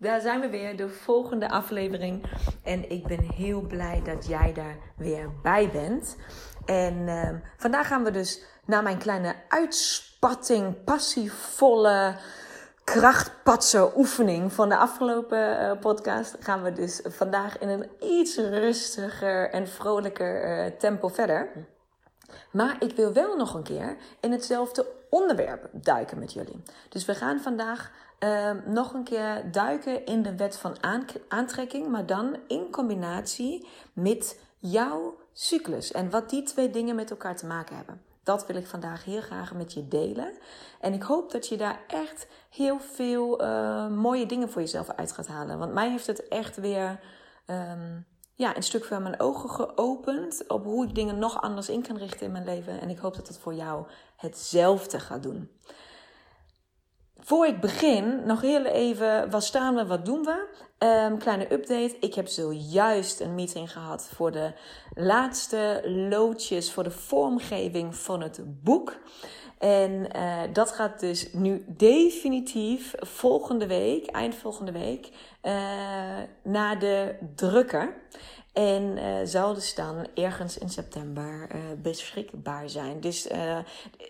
Daar zijn we weer, de volgende aflevering. En ik ben heel blij dat jij daar weer bij bent. En uh, vandaag gaan we dus naar mijn kleine uitspatting, passievolle krachtpatser oefening van de afgelopen uh, podcast. Gaan we dus vandaag in een iets rustiger en vrolijker uh, tempo verder. Maar ik wil wel nog een keer in hetzelfde onderwerp duiken met jullie. Dus we gaan vandaag uh, nog een keer duiken in de wet van aantrekking, maar dan in combinatie met jouw cyclus en wat die twee dingen met elkaar te maken hebben. Dat wil ik vandaag heel graag met je delen. En ik hoop dat je daar echt heel veel uh, mooie dingen voor jezelf uit gaat halen. Want mij heeft het echt weer um, ja, een stuk van mijn ogen geopend op hoe ik dingen nog anders in kan richten in mijn leven. En ik hoop dat het voor jou hetzelfde gaat doen. Voor ik begin, nog heel even, wat staan we, wat doen we? Um, kleine update. Ik heb zojuist een meeting gehad voor de laatste loodjes voor de vormgeving van het boek. En uh, dat gaat dus nu definitief volgende week, eind volgende week, uh, naar de drukker. En uh, zou dus dan ergens in september uh, beschikbaar zijn. Dus uh,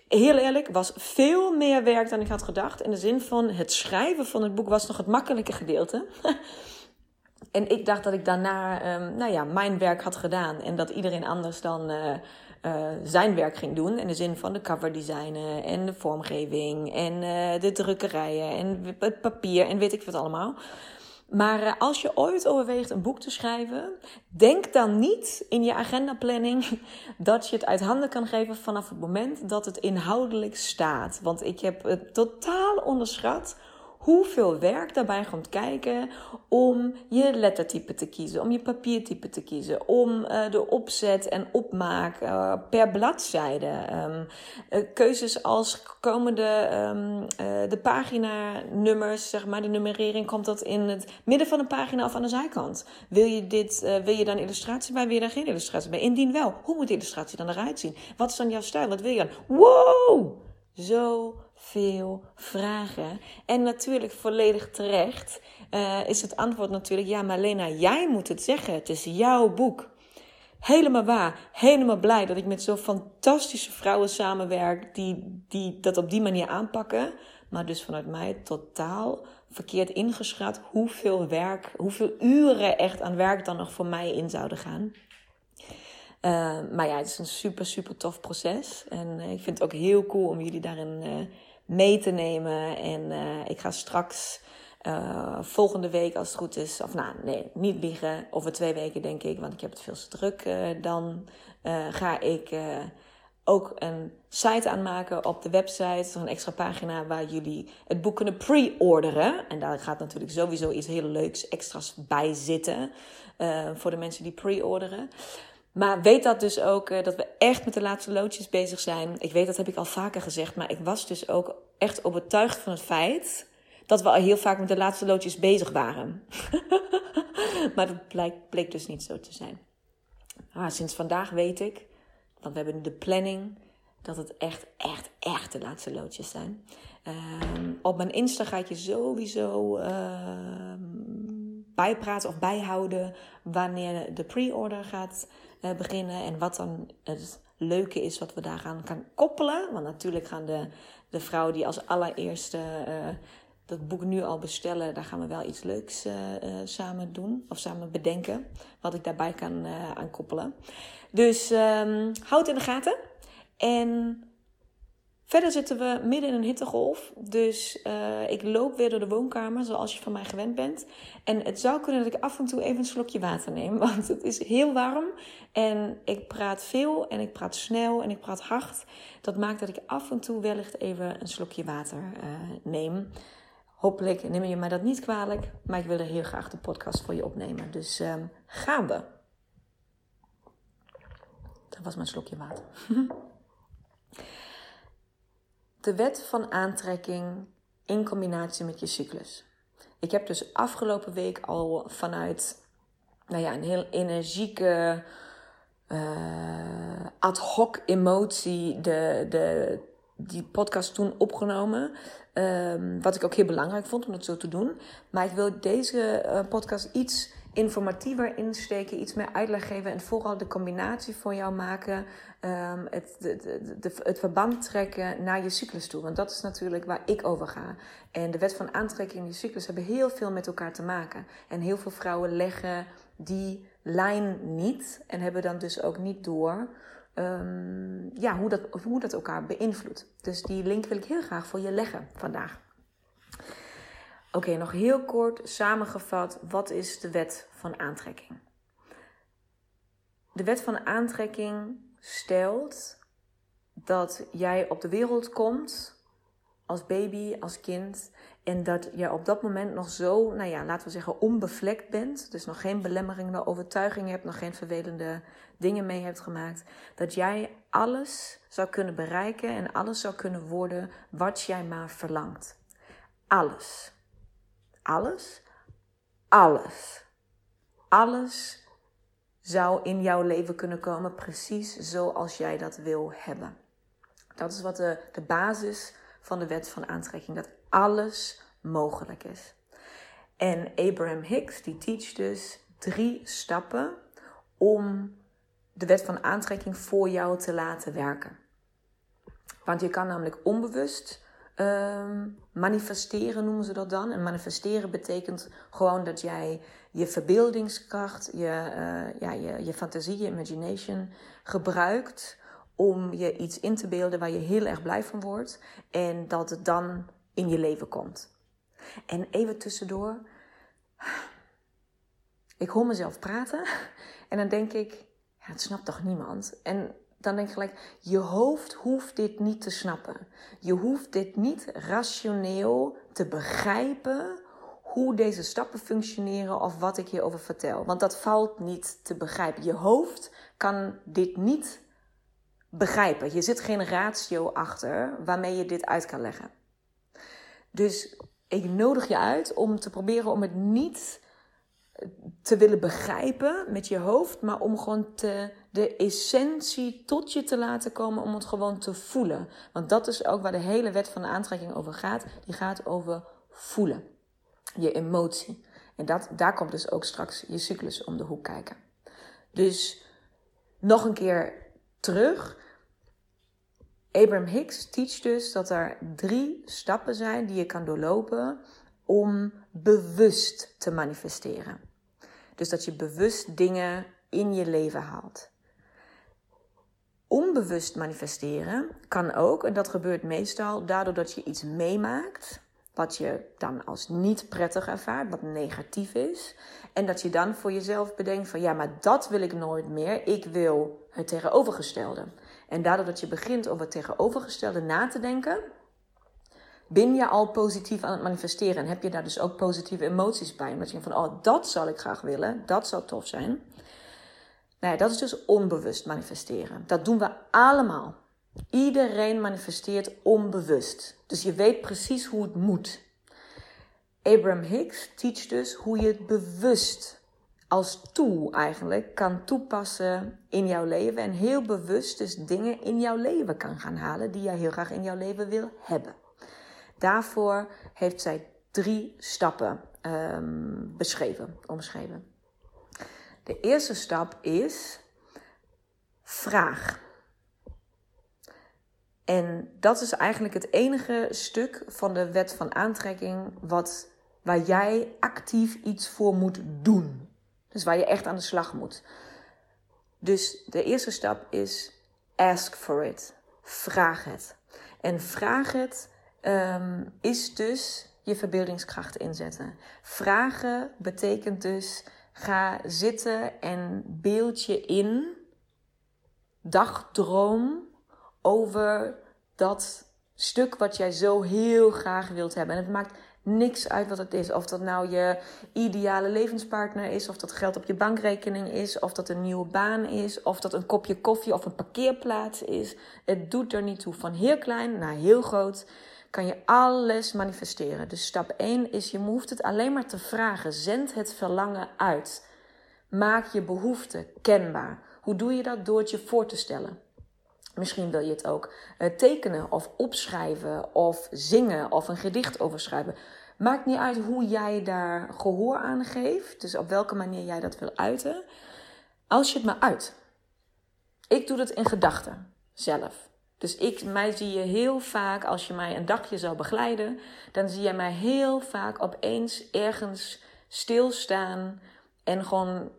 heel eerlijk, was veel meer werk dan ik had gedacht. In de zin van het schrijven van het boek was nog het makkelijke gedeelte. en ik dacht dat ik daarna, um, nou ja, mijn werk had gedaan. En dat iedereen anders dan zijn werk ging doen. In de zin van de cover designen en de vormgeving en de drukkerijen en het papier en weet ik wat allemaal. Maar uh, als je ooit overweegt een boek te schrijven, denk dan niet in je agendaplanning dat je het uit handen kan geven vanaf het moment dat het inhoudelijk staat. Want ik heb het totaal onderschat hoeveel werk daarbij komt kijken om je lettertype te kiezen, om je papiertype te kiezen, om uh, de opzet en opmaak uh, per bladzijde. Um, uh, keuzes als komende um, de paginanummers, zeg maar, de nummerering, komt dat in het midden van een pagina of aan de zijkant? Wil je, dit, wil je dan illustratie bij, wil je daar geen illustratie bij? Indien wel, hoe moet die illustratie dan eruit zien? Wat is dan jouw stijl? Wat wil je dan? Wow! Zo veel vragen. En natuurlijk volledig terecht uh, is het antwoord natuurlijk: ja, maar Lena, jij moet het zeggen. Het is jouw boek. Helemaal waar. Helemaal blij dat ik met zo'n fantastische vrouwen samenwerk die, die dat op die manier aanpakken. Maar dus vanuit mij totaal verkeerd ingeschat hoeveel werk, hoeveel uren echt aan werk dan nog voor mij in zouden gaan. Uh, maar ja, het is een super, super tof proces. En uh, ik vind het ook heel cool om jullie daarin uh, mee te nemen. En uh, ik ga straks uh, volgende week, als het goed is, of nou nee, niet liegen, over twee weken denk ik, want ik heb het veel te druk. Uh, dan ga ik ook een site aanmaken op de website, een extra pagina waar jullie het boek kunnen pre-orderen. En daar gaat natuurlijk sowieso iets heel leuks extra's bij zitten voor de mensen die pre-orderen. Maar weet dat dus ook, uh, dat we echt met de laatste loodjes bezig zijn. Ik weet, dat heb ik al vaker gezegd, maar ik was dus ook echt overtuigd van het feit dat we al heel vaak met de laatste loodjes bezig waren. maar dat bleek, dus niet zo te zijn. Ah, sinds vandaag weet ik, want we hebben de planning, dat het echt, echt, echt de laatste loodjes zijn. Um, op mijn Insta ga je sowieso uh, bijpraten of bijhouden wanneer de pre-order gaat beginnen. En wat dan het leuke is wat we daaraan kan koppelen. Want natuurlijk gaan de, de vrouwen die als allereerste uh, dat boek nu al bestellen. Daar gaan we wel iets leuks uh, samen doen. Of samen bedenken. Wat ik daarbij kan aan koppelen. Dus um, houd in de gaten. En verder zitten we midden in een hittegolf. Dus uh, ik loop weer door de woonkamer zoals je van mij gewend bent. En het zou kunnen dat ik af en toe even een slokje water neem. Want het is heel warm. En ik praat veel en ik praat snel en ik praat hard. Dat maakt dat ik af en toe wellicht even een slokje water neem. Hopelijk neem je mij dat niet kwalijk, maar ik wil er heel graag de podcast voor je opnemen. Dus um, gaan we. Dat was mijn slokje water. De wet van aantrekking in combinatie met je cyclus. Ik heb dus afgelopen week al vanuit nou ja, een heel energieke, uh, ad hoc emotie de, de, die podcast toen opgenomen. Um, wat ik ook heel belangrijk vond om dat zo te doen. Maar ik wil deze uh, podcast iets informatiever insteken, iets meer uitleg geven en vooral de combinatie voor jou maken. Um, het, de, de, het verband trekken naar je cyclus toe. Want dat is natuurlijk waar ik over ga. En de wet van aantrekking en je cyclus hebben heel veel met elkaar te maken. En heel veel vrouwen leggen die lijn niet en hebben dan dus ook niet door um, ja, hoe, dat, hoe dat elkaar beïnvloedt. Dus die link wil ik heel graag voor je leggen vandaag. Oké, nog heel kort samengevat, wat is de wet van aantrekking? De wet van aantrekking stelt dat jij op de wereld komt als baby, als kind. En dat je op dat moment nog zo, nou ja, laten we zeggen, onbevlekt bent. Dus nog geen belemmerende overtuigingen hebt, nog geen vervelende dingen mee hebt gemaakt. Dat jij alles zou kunnen bereiken en alles zou kunnen worden wat jij maar verlangt. Alles. Alles. Alles. Alles zou in jouw leven kunnen komen precies zoals jij dat wil hebben. Dat is wat de, de basis van de wet van aantrekking. Dat alles mogelijk is. En Abraham Hicks die teacht dus drie stappen om de wet van aantrekking voor jou te laten werken. Want je kan namelijk onbewust uh, manifesteren, noemen ze dat dan. En manifesteren betekent gewoon dat jij je verbeeldingskracht, je, uh, ja, je, je fantasie, je imagination gebruikt om je iets in te beelden waar je heel erg blij van wordt. En dat het dan in je leven komt. En even tussendoor. Ik hoor mezelf praten en dan denk ik, ja, het snapt toch niemand? En dan denk ik gelijk, je hoofd hoeft dit niet te snappen. Je hoeft dit niet rationeel te begrijpen hoe deze stappen functioneren of wat ik hierover vertel. Want dat valt niet te begrijpen. Je hoofd kan dit niet begrijpen. Je zit geen ratio achter waarmee je dit uit kan leggen. Dus ik nodig je uit om te proberen om het niet te willen begrijpen met je hoofd, maar om gewoon te, de essentie tot je te laten komen, om het gewoon te voelen. Want dat is ook waar de hele wet van de aantrekking over gaat. Die gaat over voelen, je emotie. En dat, daar komt dus ook straks je cyclus om de hoek kijken. Dus nog een keer terug. Abraham Hicks teacht dus dat er drie stappen zijn die je kan doorlopen om bewust te manifesteren. Dus dat je bewust dingen in je leven haalt. Onbewust manifesteren kan ook, en dat gebeurt meestal daardoor dat je iets meemaakt wat je dan als niet prettig ervaart, wat negatief is. En dat je dan voor jezelf bedenkt van ja, maar dat wil ik nooit meer. Ik wil het tegenovergestelde. En daardoor dat je begint over het tegenovergestelde na te denken, ben je al positief aan het manifesteren. En heb je daar dus ook positieve emoties bij. Omdat je denkt van, oh, dat zal ik graag willen. Dat zou tof zijn. Nou dat is dus onbewust manifesteren. Dat doen we allemaal. Iedereen manifesteert onbewust. Dus je weet precies hoe het moet. Abraham Hicks teacht dus hoe je het bewust als tool eigenlijk kan toepassen in jouw leven. En heel bewust dus dingen in jouw leven kan gaan halen die jij heel graag in jouw leven wil hebben. Daarvoor heeft zij drie stappen um, beschreven, omschreven. De eerste stap is vraag. En dat is eigenlijk het enige stuk van de wet van aantrekking wat, waar jij actief iets voor moet doen. Dus waar je echt aan de slag moet. Dus de eerste stap is ask for it. Vraag het. En vraag het um, is dus je verbeeldingskracht inzetten. Vragen betekent dus ga zitten en beeld je in, dagdroom over dat stuk wat jij zo heel graag wilt hebben. En het maakt niks uit wat het is. Of dat nou je ideale levenspartner is, of dat geld op je bankrekening is, of dat een nieuwe baan is, of dat een kopje koffie of een parkeerplaats is. Het doet er niet toe. Van heel klein naar heel groot kan je alles manifesteren. Dus stap 1 is je hoeft het alleen maar te vragen. Zend het verlangen uit. Maak je behoefte kenbaar. Hoe doe je dat? Door het je voor te stellen. Misschien wil je het ook uh, tekenen of opschrijven of zingen of een gedicht overschrijven. Maakt niet uit hoe jij daar gehoor aan geeft. Dus op welke manier jij dat wil uiten. Als je het maar uit. Ik doe het in gedachten zelf. Dus ik, mij zie je heel vaak, als je mij een dagje zou begeleiden, dan zie je mij heel vaak opeens ergens stilstaan en gewoon,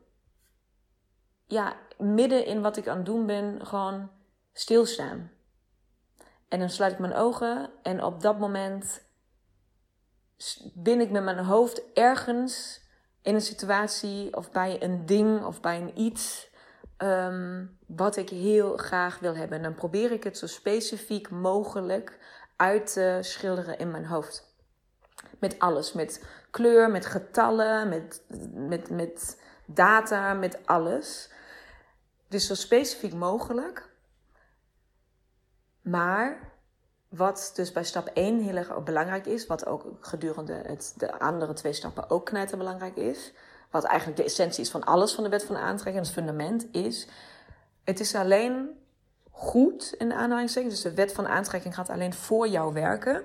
ja, midden in wat ik aan het doen ben, gewoon stilstaan. En dan sluit ik mijn ogen en op dat moment ben ik met mijn hoofd ergens in een situatie of bij een ding of bij een iets um, wat ik heel graag wil hebben. En dan probeer ik het zo specifiek mogelijk uit te schilderen in mijn hoofd. Met alles. Met kleur, met getallen, met, met, met data, met alles. Dus zo specifiek mogelijk. Maar wat dus bij stap 1 heel erg belangrijk is, wat ook gedurende het, de andere twee stappen ook belangrijk is, wat eigenlijk de essentie is van alles van de wet van aantrekking, het fundament is, het is alleen goed in de aanhalingstekens, dus de wet van aantrekking gaat alleen voor jou werken,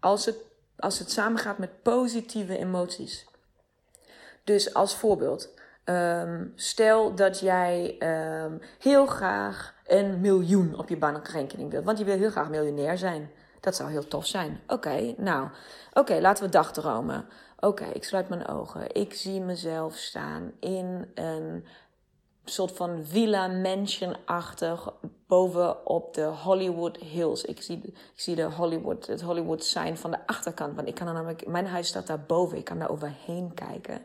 als het, als het samengaat met positieve emoties. Dus als voorbeeld, um, stel dat jij um, heel graag een miljoen op je bankrekening wilt, want je wil heel graag miljonair zijn. Dat zou heel tof zijn. Oké, nou, oké, laten we dagdromen. Oké, ik sluit mijn ogen. Ik zie mezelf staan in een soort van villa mansion-achtig bovenop de Hollywood Hills. Ik zie, ik zie de Hollywood, het Hollywood sign van de achterkant. Want ik kan er namelijk, mijn huis staat daar boven. Ik kan daar overheen kijken.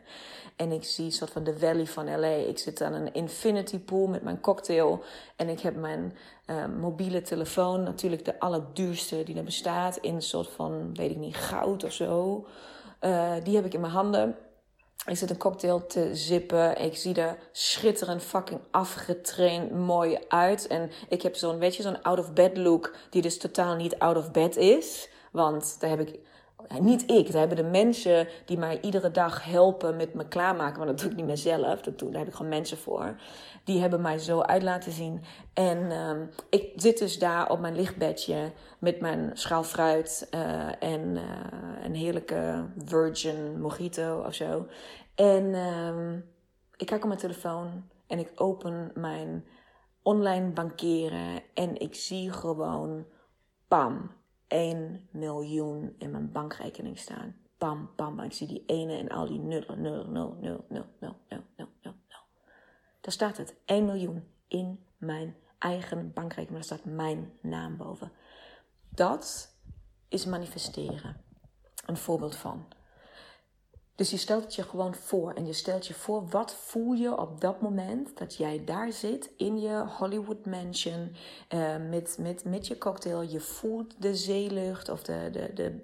En ik zie soort van de valley van LA. Ik zit aan een infinity pool met mijn cocktail. En ik heb mijn uh, mobiele telefoon, natuurlijk de allerduurste die er bestaat. In een soort van, weet ik niet, goud of zo. Uh, die heb ik in mijn handen. Ik zit een cocktail te zippen. Ik zie er schitterend fucking afgetraind mooi uit. En ik heb zo'n, weet je, zo'n out-of-bed look. Die dus totaal niet out-of-bed is. Want daar heb ik niet ik, dat hebben de mensen die mij iedere dag helpen met me klaarmaken. Want dat doe ik niet meer zelf, dat doe, daar heb ik gewoon mensen voor. Die hebben mij zo uit laten zien. En um, ik zit dus daar op mijn lichtbedje met mijn schaal fruit uh, en uh, een heerlijke virgin mojito of zo. En um, ik kijk op mijn telefoon en ik open mijn online bankeren en ik zie gewoon, bam, 1 miljoen in mijn bankrekening staan. Bam, bam, bam. Ik zie die ene en al die nullen, nul, nul, nul, nul, nul, nul, nul, nul, Daar staat het. 1 miljoen in mijn eigen bankrekening. Daar staat mijn naam boven. Dat is manifesteren. Een voorbeeld van. Dus je stelt het je gewoon voor. En je stelt je voor, wat voel je op dat moment dat jij daar zit in je Hollywood mansion uh, met, met, met je cocktail. Je voelt de zeelucht of de, de, de,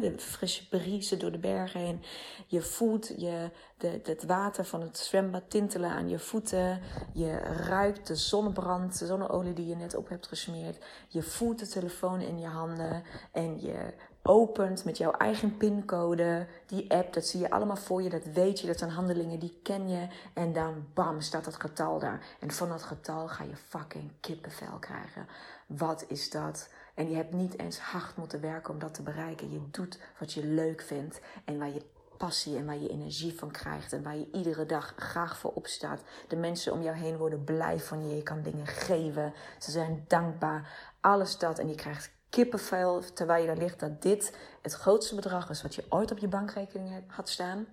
de, frisse brise door de bergen heen. Je voelt je, de, het water van het zwembad tintelen aan je voeten. Je ruikt de zonnebrand, de zonneolie die je net op hebt gesmeerd. Je voelt de telefoon in je handen en je opent met jouw eigen pincode, die app, dat zie je allemaal voor je, dat weet je, dat zijn handelingen, die ken je. En dan bam, staat dat getal daar. En van dat getal ga je fucking kippenvel krijgen. Wat is dat? En je hebt niet eens hard moeten werken om dat te bereiken. Je doet wat je leuk vindt en waar je passie en waar je energie van krijgt en waar je iedere dag graag voor opstaat. De mensen om jou heen worden blij van je. Je kan dingen geven. Ze zijn dankbaar. Alles dat. En je krijgt kippenvel terwijl je daar ligt dat dit het grootste bedrag is wat je ooit op je bankrekening had staan.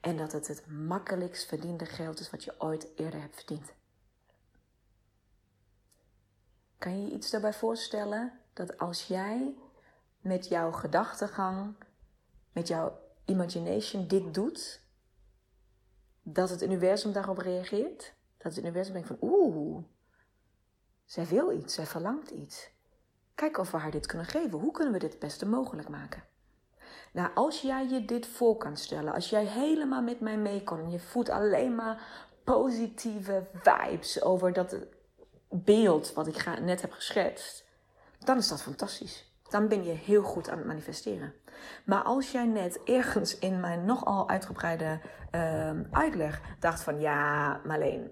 En dat het het makkelijkst verdiende geld is wat je ooit eerder hebt verdiend. Kan je je iets daarbij voorstellen dat als jij met jouw gedachtegang, met jouw imagination dit doet, dat het universum daarop reageert? Dat het universum denkt van oeh, zij wil iets, zij verlangt iets. Kijk of we haar dit kunnen geven. Hoe kunnen we dit het beste mogelijk maken? Nou, als jij je dit voor kan stellen, als jij helemaal met mij mee kan en je voelt alleen maar positieve vibes over dat beeld wat ik net heb geschetst, dan is dat fantastisch. Dan ben je heel goed aan het manifesteren. Maar als jij net ergens in mijn nogal uitgebreide uh, uitleg dacht van ja, Marleen,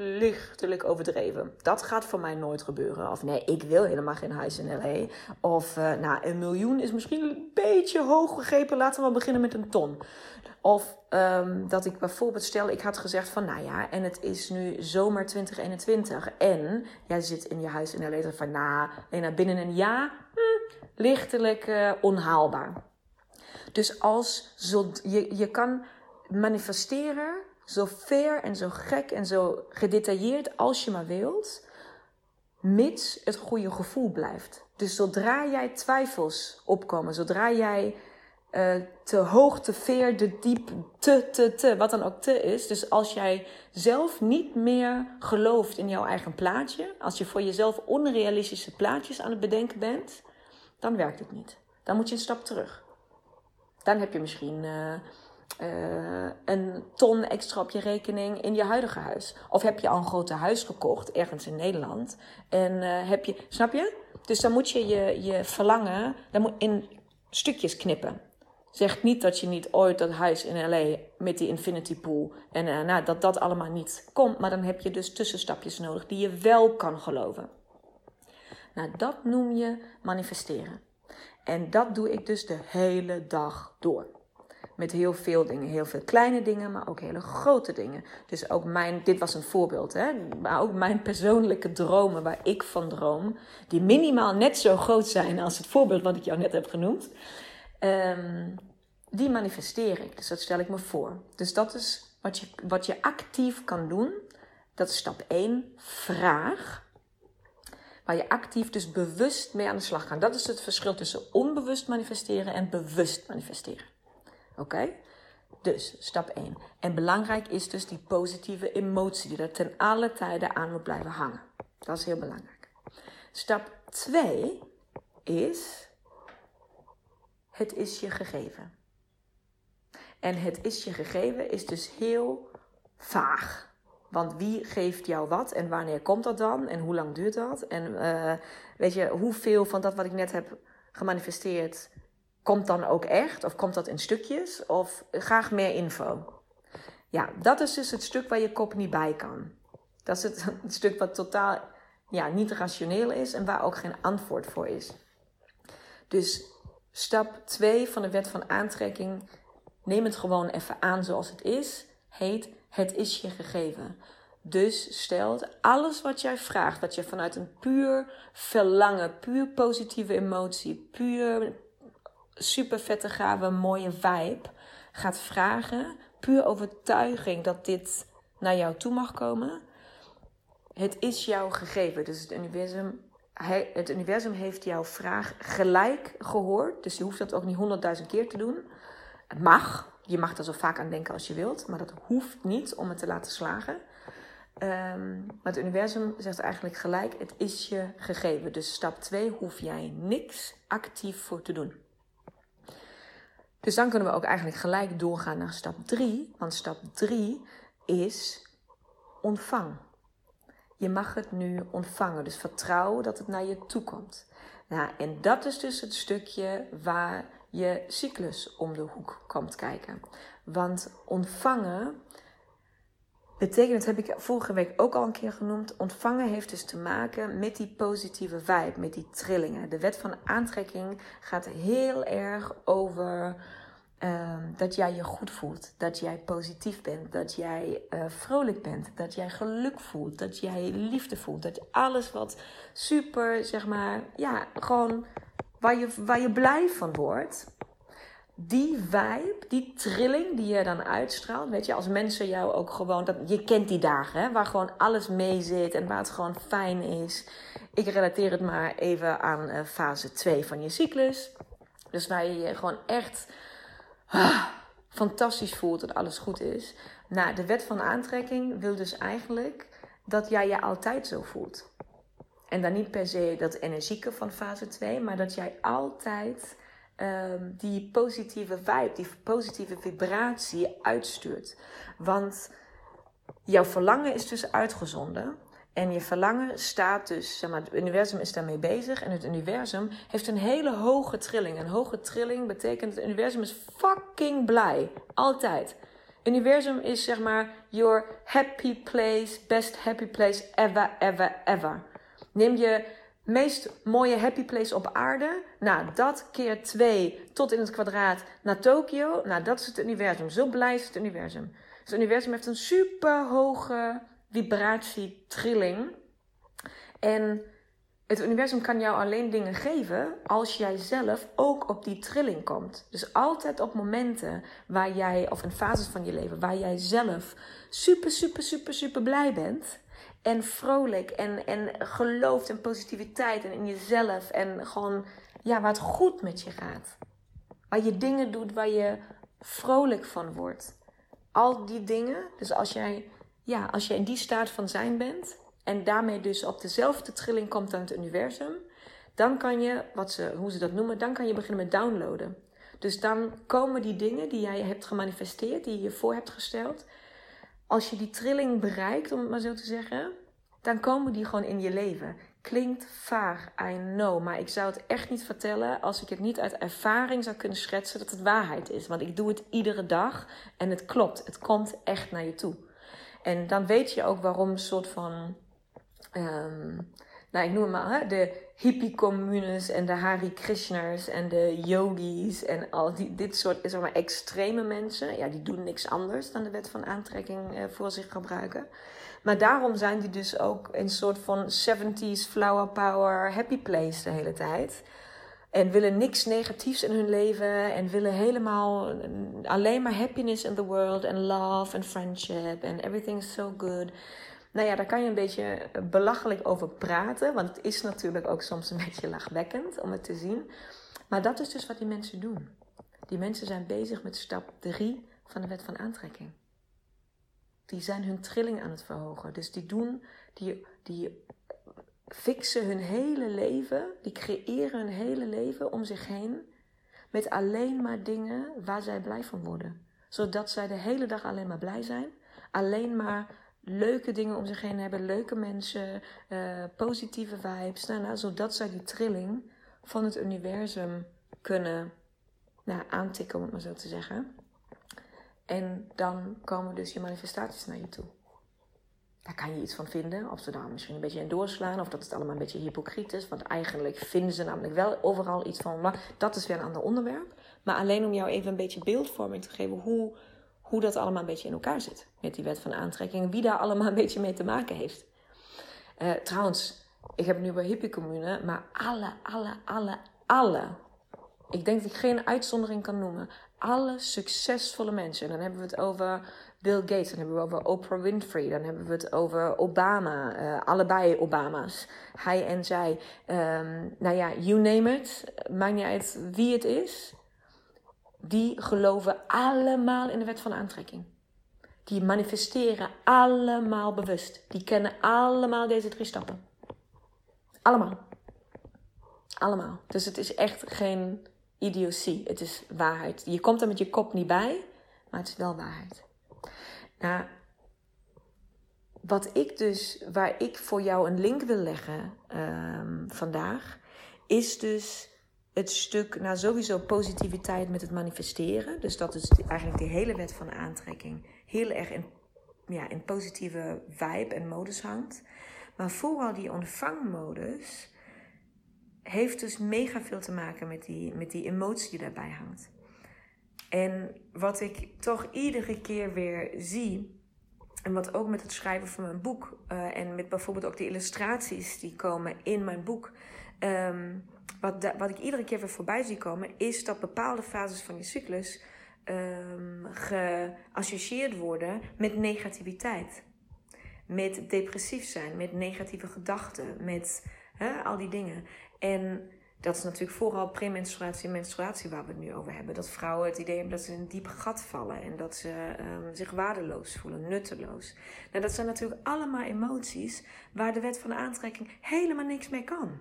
lichtelijk overdreven. Dat gaat voor mij nooit gebeuren. Of nee, ik wil helemaal geen huis in LA. Of uh, nou, een miljoen is misschien een beetje hoog gegrepen. Laten we beginnen met een ton. Of um, dat ik bijvoorbeeld stel, ik had gezegd van nou ja, en het is nu zomer 2021. En jij zit in je huis in LA van nou, nee, binnen een jaar, hm, lichtelijk uh, onhaalbaar. Dus als je, je kan manifesteren zo fair en zo gek en zo gedetailleerd als je maar wilt, mits het goede gevoel blijft. Dus zodra jij twijfels opkomen, zodra jij uh, te hoog, te veer, te diep, te, te, te, wat dan ook te is. Dus als jij zelf niet meer gelooft in jouw eigen plaatje, als je voor jezelf onrealistische plaatjes aan het bedenken bent, dan werkt het niet. Dan moet je een stap terug. Dan heb je misschien uh, uh, een ton extra op je rekening in je huidige huis. Of heb je al een grote huis gekocht ergens in Nederland en uh, heb je, snap je? Dus dan moet je je, je verlangen dan moet in stukjes knippen. Zeg niet dat je niet ooit dat huis in LA met die infinity pool en uh, nou, dat dat allemaal niet komt, maar dan heb je dus tussenstapjes nodig die je wel kan geloven. Nou, dat noem je manifesteren. En dat doe ik dus de hele dag door. Met heel veel dingen. Heel veel kleine dingen, maar ook hele grote dingen. Dus ook mijn, dit was een voorbeeld, hè. Maar ook mijn persoonlijke dromen waar ik van droom. Die minimaal net zo groot zijn als het voorbeeld wat ik jou net heb genoemd. Um, die manifesteer ik. Dus dat stel ik me voor. Dus dat is wat je, wat je actief kan doen. Dat is stap 1. Vraag. Waar je actief dus bewust mee aan de slag gaat. Dat is het verschil tussen onbewust manifesteren en bewust manifesteren. Oké? Dus stap 1. En belangrijk is dus die positieve emotie die er ten alle tijde aan moet blijven hangen. Dat is heel belangrijk. Stap 2 is: het is je gegeven. En het is je gegeven is dus heel vaag. Want wie geeft jou wat en wanneer komt dat dan en hoe lang duurt dat? En uh, weet je, hoeveel van dat wat ik net heb gemanifesteerd komt dan ook echt? Of komt dat in stukjes? Of graag meer info? Ja, dat is dus het stuk waar je kop niet bij kan. Dat is het, stuk wat totaal ja, niet rationeel is en waar ook geen antwoord voor is. Dus stap 2 van de wet van aantrekking, neem het gewoon even aan zoals het is, heet het is je gegeven. Dus stelt alles wat jij vraagt, wat je vanuit een puur verlangen, puur positieve emotie, puur super vette, gave, mooie vibe gaat vragen, puur overtuiging dat dit naar jou toe mag komen. Het is jou gegeven. Dus het universum, het universum heeft jouw vraag gelijk gehoord. Dus je hoeft dat ook niet honderdduizend keer te doen. Het mag. Je mag er zo vaak aan denken als je wilt. Maar dat hoeft niet om het te laten slagen. Um, maar het universum zegt eigenlijk gelijk: het is je gegeven. Dus stap 2 hoef jij niks actief voor te doen. Dus dan kunnen we ook eigenlijk gelijk doorgaan naar stap 3. Want stap 3 is ontvang. Je mag het nu ontvangen. Dus vertrouw dat het naar je toe komt. Nou, en dat is dus het stukje waar je cyclus om de hoek komt kijken. Want ontvangen betekent, dat heb ik vorige week ook al een keer genoemd, ontvangen heeft dus te maken met die positieve vibe, met die trillingen. De wet van aantrekking gaat heel erg over Ehm, dat jij je goed voelt, dat jij positief bent, dat jij uh, vrolijk bent, dat jij geluk voelt, dat jij liefde voelt, dat alles wat super, zeg maar, ja, gewoon waar je, waar je blij van wordt, die vibe, die trilling die je dan uitstraalt, weet je, als mensen jou ook gewoon, dat, je kent die dagen, hè, waar gewoon alles mee zit en waar het gewoon fijn is. Ik relateer het maar even aan uh, fase 2 van je cyclus. Dus waar je je gewoon echt ah, fantastisch voelt dat alles goed is. Nou, de wet van aantrekking wil dus eigenlijk dat jij je altijd zo voelt. En dan niet per se dat energieke van fase 2, maar dat jij altijd um, die positieve vibe, die positieve vibratie uitstuurt. Want jouw verlangen is dus uitgezonden. En je verlangen staat dus, zeg maar, het universum is daarmee bezig. En het universum heeft een hele hoge trilling. Een hoge trilling betekent het universum is fucking blij. Altijd. Universum is zeg maar your happy place, best happy place ever, ever, ever. Neem je meest mooie happy place op aarde. Nou, dat keer twee tot in het kwadraat naar Tokio. Nou, dat is het universum. Zo blij is het universum. Dus het universum heeft een super hoge vibratie, trilling. En het universum kan jou alleen dingen geven als jij zelf ook op die trilling komt. Dus altijd op momenten waar jij, of in fases van je leven, waar jij zelf super, super, super, super blij bent. En vrolijk en, en gelooft in positiviteit en in jezelf. En gewoon, ja, waar het goed met je gaat. Waar je dingen doet waar je vrolijk van wordt. Al die dingen, dus als jij ja, als je in die staat van zijn bent en daarmee dus op dezelfde trilling komt aan het universum, dan kan je, wat ze, hoe ze dat noemen, dan kan je beginnen met downloaden. Dus dan komen die dingen die jij hebt gemanifesteerd, die je je voor hebt gesteld, als je die trilling bereikt, om het maar zo te zeggen, dan komen die gewoon in je leven. Klinkt vaag, I know, maar ik zou het echt niet vertellen als ik het niet uit ervaring zou kunnen schetsen dat het waarheid is. Want ik doe het iedere dag en het klopt, het komt echt naar je toe. En dan weet je ook waarom een soort van. Um, nou, ik noem het maar, de hippie-communes en de Hari Krishners en de yogis en al die, dit soort zeg maar, extreme mensen. Ja, die doen niks anders dan de wet van aantrekking eh, voor zich gebruiken. Maar daarom zijn die dus ook een soort van 70s flower power happy place de hele tijd. En willen niks negatiefs in hun leven. En willen helemaal alleen maar happiness in the world. En love en friendship. En everything is so good. Nou ja, daar kan je een beetje belachelijk over praten. Want het is natuurlijk ook soms een beetje lachwekkend om het te zien. Maar dat is dus wat die mensen doen. Die mensen zijn bezig met stap 3 van de wet van aantrekking. Die zijn hun trilling aan het verhogen. Dus die doen, die, die fixen hun hele leven, die creëren hun hele leven om zich heen met alleen maar dingen waar zij blij van worden. Zodat zij de hele dag alleen maar blij zijn, alleen maar leuke dingen om zich heen hebben, leuke mensen, uh, positieve vibes, nou, nou, zodat zij die trilling van het universum kunnen nou, aantikken, om het maar zo te zeggen. En dan komen dus je manifestaties naar je toe. Daar kan je iets van vinden. Of ze daar misschien een beetje in doorslaan. Of dat het allemaal een beetje hypocriet is. Want eigenlijk vinden ze namelijk wel overal iets van. Maar dat is weer een ander onderwerp. Maar alleen om jou even een beetje beeldvorming te geven. Hoe, hoe dat allemaal een beetje in elkaar zit. Met die wet van aantrekking. Wie daar allemaal een beetje mee te maken heeft. Uh, trouwens, ik heb nu bij hippie commune. Maar alle, alle, alle, alle. Ik denk dat ik geen uitzondering kan noemen. Alle succesvolle mensen. En dan hebben we het over Bill Gates, dan hebben we over Oprah Winfrey, dan hebben we het over Obama, uh, allebei Obama's, hij en zij. Um, nou ja, you name it, maakt niet uit wie het is. Die geloven allemaal in de wet van aantrekking. Die manifesteren allemaal bewust. Die kennen allemaal deze drie stappen. Allemaal. Allemaal. Dus het is echt geen idiotie. Het is waarheid. Je komt er met je kop niet bij, maar het is wel waarheid. Nou, wat ik dus, waar ik voor jou een link wil leggen um, vandaag, is dus het stuk, nou sowieso positiviteit met het manifesteren. Dus dat is eigenlijk die hele wet van aantrekking heel erg in, ja, in positieve vibe en modus hangt. Maar vooral die ontvangmodus heeft dus mega veel te maken met die, met die emotie die daarbij hangt. En wat ik toch iedere keer weer zie, en wat ook met het schrijven van mijn boek uh, en met bijvoorbeeld ook de illustraties die komen in mijn boek, um, wat, wat ik iedere keer weer voorbij zie komen, is dat bepaalde fases van je cyclus um, geassocieerd worden met negativiteit. Met depressief zijn, met negatieve gedachten, met al die dingen. En dat is natuurlijk vooral premenstruatie en menstruatie waar we het nu over hebben. Dat vrouwen het idee hebben dat ze in een diep gat vallen en dat ze um, zich waardeloos voelen, nutteloos. Nou, dat zijn natuurlijk allemaal emoties waar de wet van de aantrekking helemaal niks mee kan.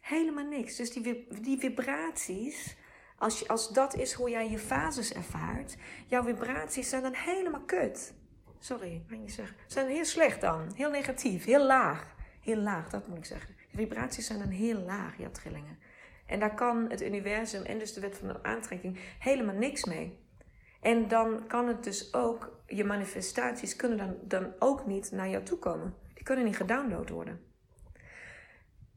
Helemaal niks. Dus die, die vibraties, als, je, als dat is hoe jij je fases ervaart, jouw vibraties zijn dan helemaal kut. Sorry, wat je zeggen? Zijn heel slecht dan. Heel negatief, heel laag. Heel laag, dat moet ik zeggen. De vibraties zijn dan heel laag, jouw trillingen. En daar kan het universum en dus de wet van de aantrekking helemaal niks mee. En dan kan het dus ook, je manifestaties kunnen dan, dan ook niet naar jou toe komen. Die kunnen niet gedownload worden.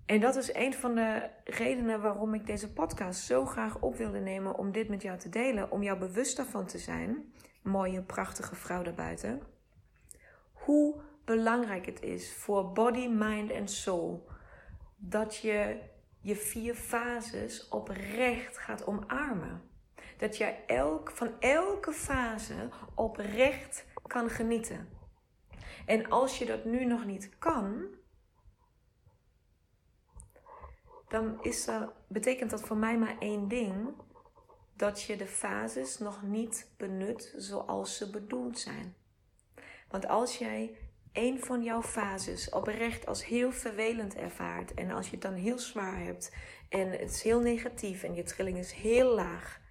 En dat is een van de redenen waarom ik deze podcast zo graag op wilde nemen om dit met jou te delen. Om jou bewust daarvan te zijn, mooie, prachtige vrouw daarbuiten. Hoe belangrijk het is voor body, mind en soul dat je je vier fases oprecht gaat omarmen. Dat je elk, van elke fase oprecht kan genieten. En als je dat nu nog niet kan, dan is betekent dat voor mij maar één ding. Dat je de fases nog niet benut zoals ze bedoeld zijn. Want als jij een van jouw fases oprecht als heel vervelend ervaart en als je het dan heel zwaar hebt en het is heel negatief en je trilling is heel laag,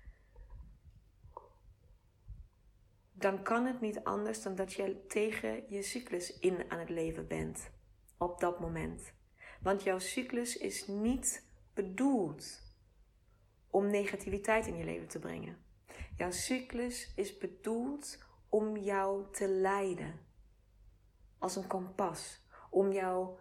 dan kan het niet anders dan dat je tegen je cyclus in aan het leven bent op dat moment. Want jouw cyclus is niet bedoeld om negativiteit in je leven te brengen. Jouw cyclus is bedoeld om jou te leiden. Als een kompas. Om jou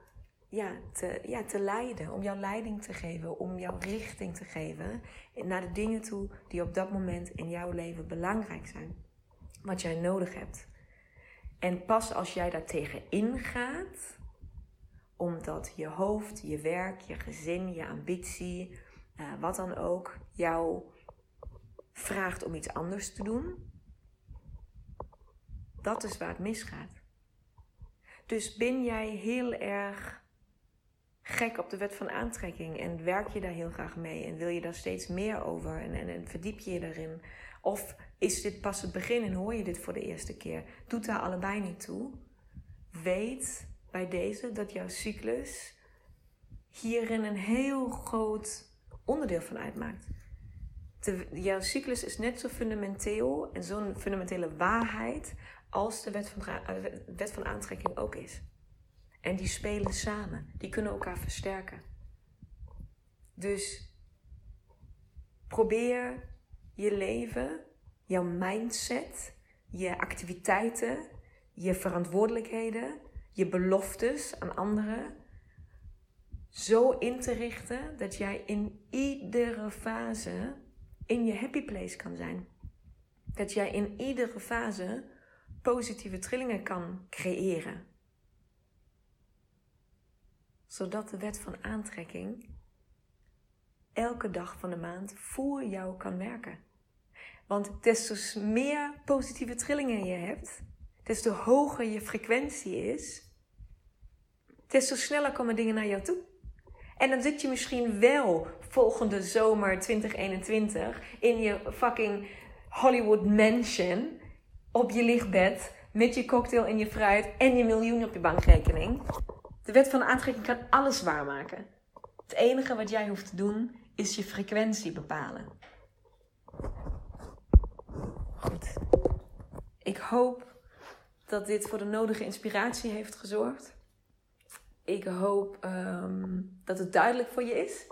ja, te, ja, te leiden. Om jou leiding te geven. Om jou richting te geven. Naar de dingen toe die op dat moment in jouw leven belangrijk zijn. Wat jij nodig hebt. En pas als jij daar tegen ingaat omdat je hoofd, je werk, je gezin, je ambitie, uh, wat dan ook, jou vraagt om iets anders te doen. Dat is waar het misgaat. Dus ben jij heel erg gek op de wet van aantrekking en werk je daar heel graag mee en wil je daar steeds meer over en, en, en verdiep je je erin? Of is dit pas het begin en hoor je dit voor de eerste keer? Doet daar allebei niet toe. Weet bij deze dat jouw cyclus hierin een heel groot onderdeel van uitmaakt. jouw cyclus is net zo fundamenteel en zo'n fundamentele waarheid als de wet van, uh, wet van aantrekking ook is. En die spelen samen, die kunnen elkaar versterken. Dus probeer je leven, jouw mindset, je activiteiten, je verantwoordelijkheden je beloftes aan anderen zo in te richten dat jij in iedere fase in je happy place kan zijn. Dat jij in iedere fase positieve trillingen kan creëren. Zodat de wet van aantrekking elke dag van de maand voor jou kan werken. Want des te meer positieve trillingen je hebt, des te hoger je frequentie is, des te sneller komen dingen naar jou toe. En dan zit je misschien wel volgende zomer 2021 in je fucking Hollywood mansion op je lichtbed met je cocktail in je fruit en je miljoen op je bankrekening. De wet van de aantrekking kan alles waarmaken. Het enige wat jij hoeft te doen is je frequentie bepalen. Goed. Ik hoop dat dit voor de nodige inspiratie heeft gezorgd. Ik hoop um, dat het duidelijk voor je is.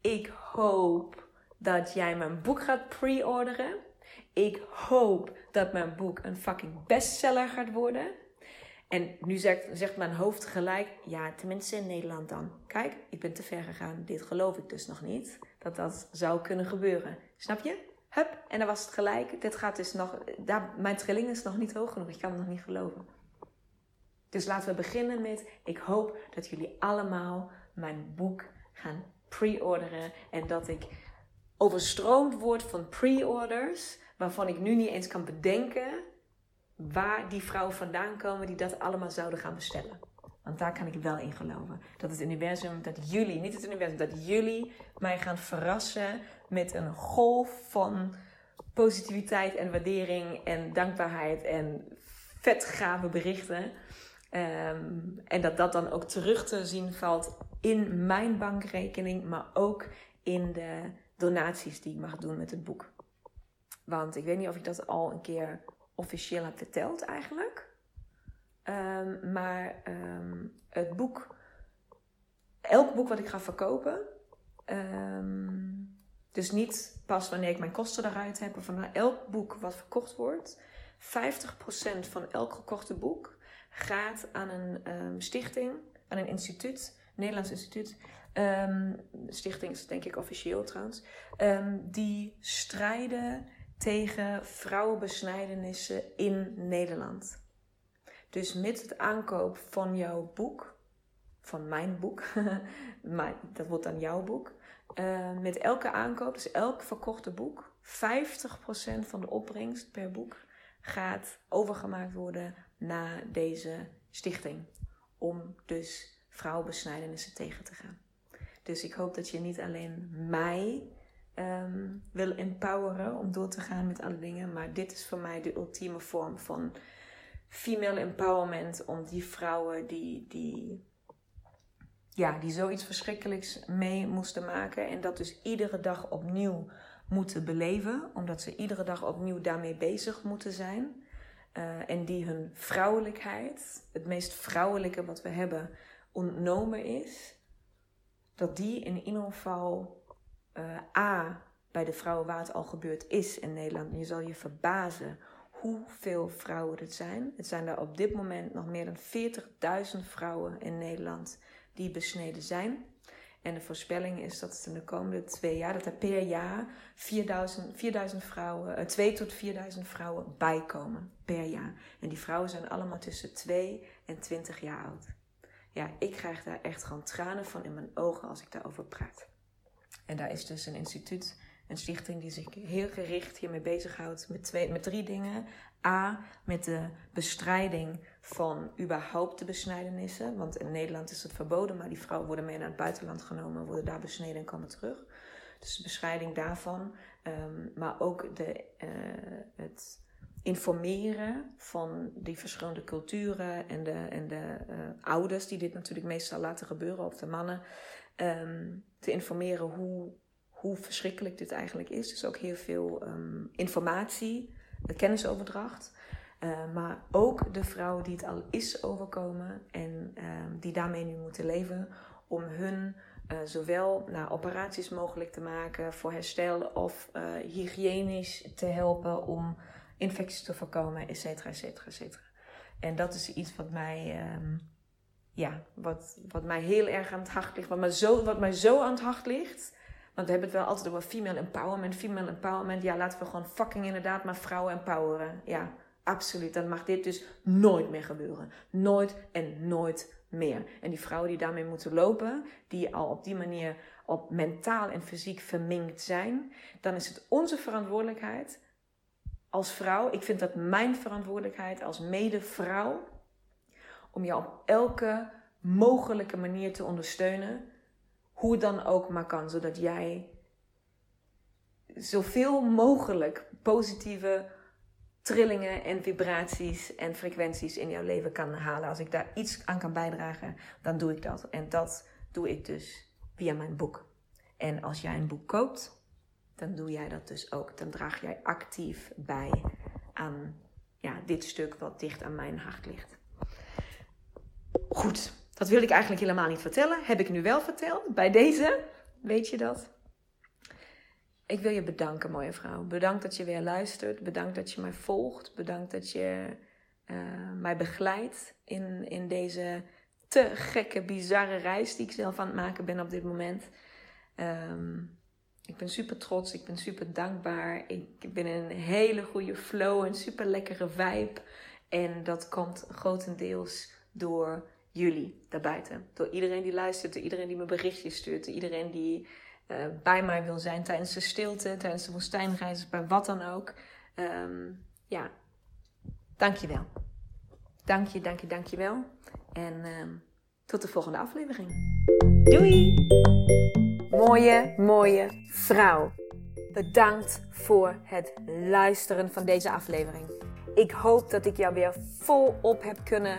Ik hoop dat jij mijn boek gaat pre-orderen. Ik hoop dat mijn boek een fucking bestseller gaat worden. En nu zegt, zegt mijn hoofd gelijk, ja, tenminste in Nederland dan. Kijk, ik ben te ver gegaan. Dit geloof ik dus nog niet. Dat dat zou kunnen gebeuren. Snap je? Hup, en dan was het gelijk. Dit gaat dus nog, daar, mijn trilling is nog niet hoog genoeg. Ik kan het nog niet geloven. Dus laten we beginnen met, ik hoop dat jullie allemaal mijn boek gaan pre-orderen. En dat ik overstroomd word van pre-orders, waarvan ik nu niet eens kan bedenken waar die vrouwen vandaan komen die dat allemaal zouden gaan bestellen. Want daar kan ik wel in geloven. Dat het universum, dat jullie, niet het universum, dat jullie mij gaan verrassen met een golf van positiviteit en waardering en dankbaarheid en vetgave berichten. Ehm, en dat dat dan ook terug te zien valt in mijn bankrekening, maar ook in de donaties die ik mag doen met het boek. Want ik weet niet of ik dat al een keer officieel heb verteld eigenlijk. Ehm, maar ehm, het boek, elk boek wat ik ga verkopen, ehm, dus niet pas wanneer ik mijn kosten eruit heb, maar van elk boek wat verkocht wordt, 50% van elk gekochte boek gaat aan een stichting, aan een instituut, Nederlands instituut. stichting is denk ik officieel trouwens. die strijden tegen vrouwenbesnijdenissen in Nederland. Dus met het aankoop van jouw boek, van mijn boek, maar dat wordt dan jouw boek. Uh, met elke aankoop, dus elk verkochte boek, 50% van de opbrengst per boek gaat overgemaakt worden naar deze stichting. Om dus vrouwenbesnijdenissen tegen te gaan. Dus ik hoop dat je niet alleen mij um, wil empoweren om door te gaan met alle dingen, maar dit is voor mij de ultieme vorm van female empowerment om die vrouwen die, die, ja, die zoiets verschrikkelijks mee moesten maken en dat dus iedere dag opnieuw moeten beleven, omdat ze iedere dag opnieuw daarmee bezig moeten zijn. Uh, en die hun vrouwelijkheid, het meest vrouwelijke wat we hebben, ontnomen is. Dat die in ieder geval uh, A, bij de vrouwen het al gebeurd is in Nederland. En je zal je verbazen hoeveel vrouwen het zijn. Het zijn er op dit moment nog meer dan 40.000 vrouwen in Nederland die besneden zijn. En de voorspelling is dat het in de komende twee jaar, dat er per jaar 4000, 4000 vrouwen, 2 eh, tot 4000 vrouwen bijkomen per jaar. En die vrouwen zijn allemaal tussen 2 en 20 jaar oud. Ja, ik krijg daar echt gewoon tranen van in mijn ogen als ik daarover praat. En daar is dus een instituut een stichting die zich heel gericht hiermee bezighoudt met, twee, met drie dingen. A, met de bestrijding van überhaupt de besnijdenissen. Want in Nederland is het verboden, maar die vrouwen worden mee naar het buitenland genomen, worden daar besneden en komen terug. Dus de bestrijding daarvan. Ehm, maar ook de, uh, het informeren van die verschillende culturen en de, en de uh, ouders, die dit natuurlijk meestal laten gebeuren, of de mannen. Um, te informeren hoe hoe verschrikkelijk dit eigenlijk is. Dus ook heel veel um, informatie, kennisoverdracht. Uh, maar ook de vrouwen die het al is overkomen en um, die daarmee nu moeten leven, om hun uh, zowel naar operaties mogelijk te maken voor herstel of uh, hygiënisch te helpen om infecties te voorkomen, et cetera, et. En dat is iets wat mij, um, ja, wat, wat mij heel erg aan het hart ligt, wat mij zo, wat mij zo aan het hart ligt. Want we hebben het wel altijd over female empowerment, female empowerment. Ja, laten we gewoon fucking inderdaad maar vrouwen empoweren. Ja, absoluut. Dan mag dit dus nooit meer gebeuren. Nooit en nooit meer. En die vrouwen die daarmee moeten lopen, die al op die manier op mentaal en fysiek verminkt zijn, dan is het onze verantwoordelijkheid als vrouw. Ik vind dat mijn verantwoordelijkheid als medevrouw om jou op elke mogelijke manier te ondersteunen hoe dan ook maar kan, zodat jij zoveel mogelijk positieve trillingen en vibraties en frequenties in jouw leven kan halen. Als ik daar iets aan kan bijdragen, dan doe ik dat. En dat doe ik dus via mijn boek. En als jij een boek koopt, dan doe jij dat dus ook. Dan draag jij actief bij aan ja, dit stuk wat dicht aan mijn hart ligt. Goed, dat wil ik eigenlijk helemaal niet vertellen. Heb ik nu wel verteld. Bij deze, weet je dat? Ik wil je bedanken, mooie vrouw. Bedankt dat je weer luistert. Bedankt dat je mij volgt. Bedankt dat je uh, mij begeleidt in, in deze te gekke, bizarre reis die ik zelf aan het maken ben op dit moment. Um, Ik ben super trots, ik ben super dankbaar. Ik ben in een hele goede flow, een super lekkere vibe. En dat komt grotendeels door jullie daarbuiten. Door iedereen die luistert, door iedereen die me berichtjes stuurt, door iedereen die uh, bij mij wil zijn tijdens de stilte, tijdens de woestijnreizen, bij wat dan ook. Um, ja, dankjewel. Dank je, dank je, dank je wel. En um, tot de volgende aflevering. Doei! Mooie, mooie vrouw. Bedankt voor het luisteren van deze aflevering. Ik hoop dat ik jou weer volop heb kunnen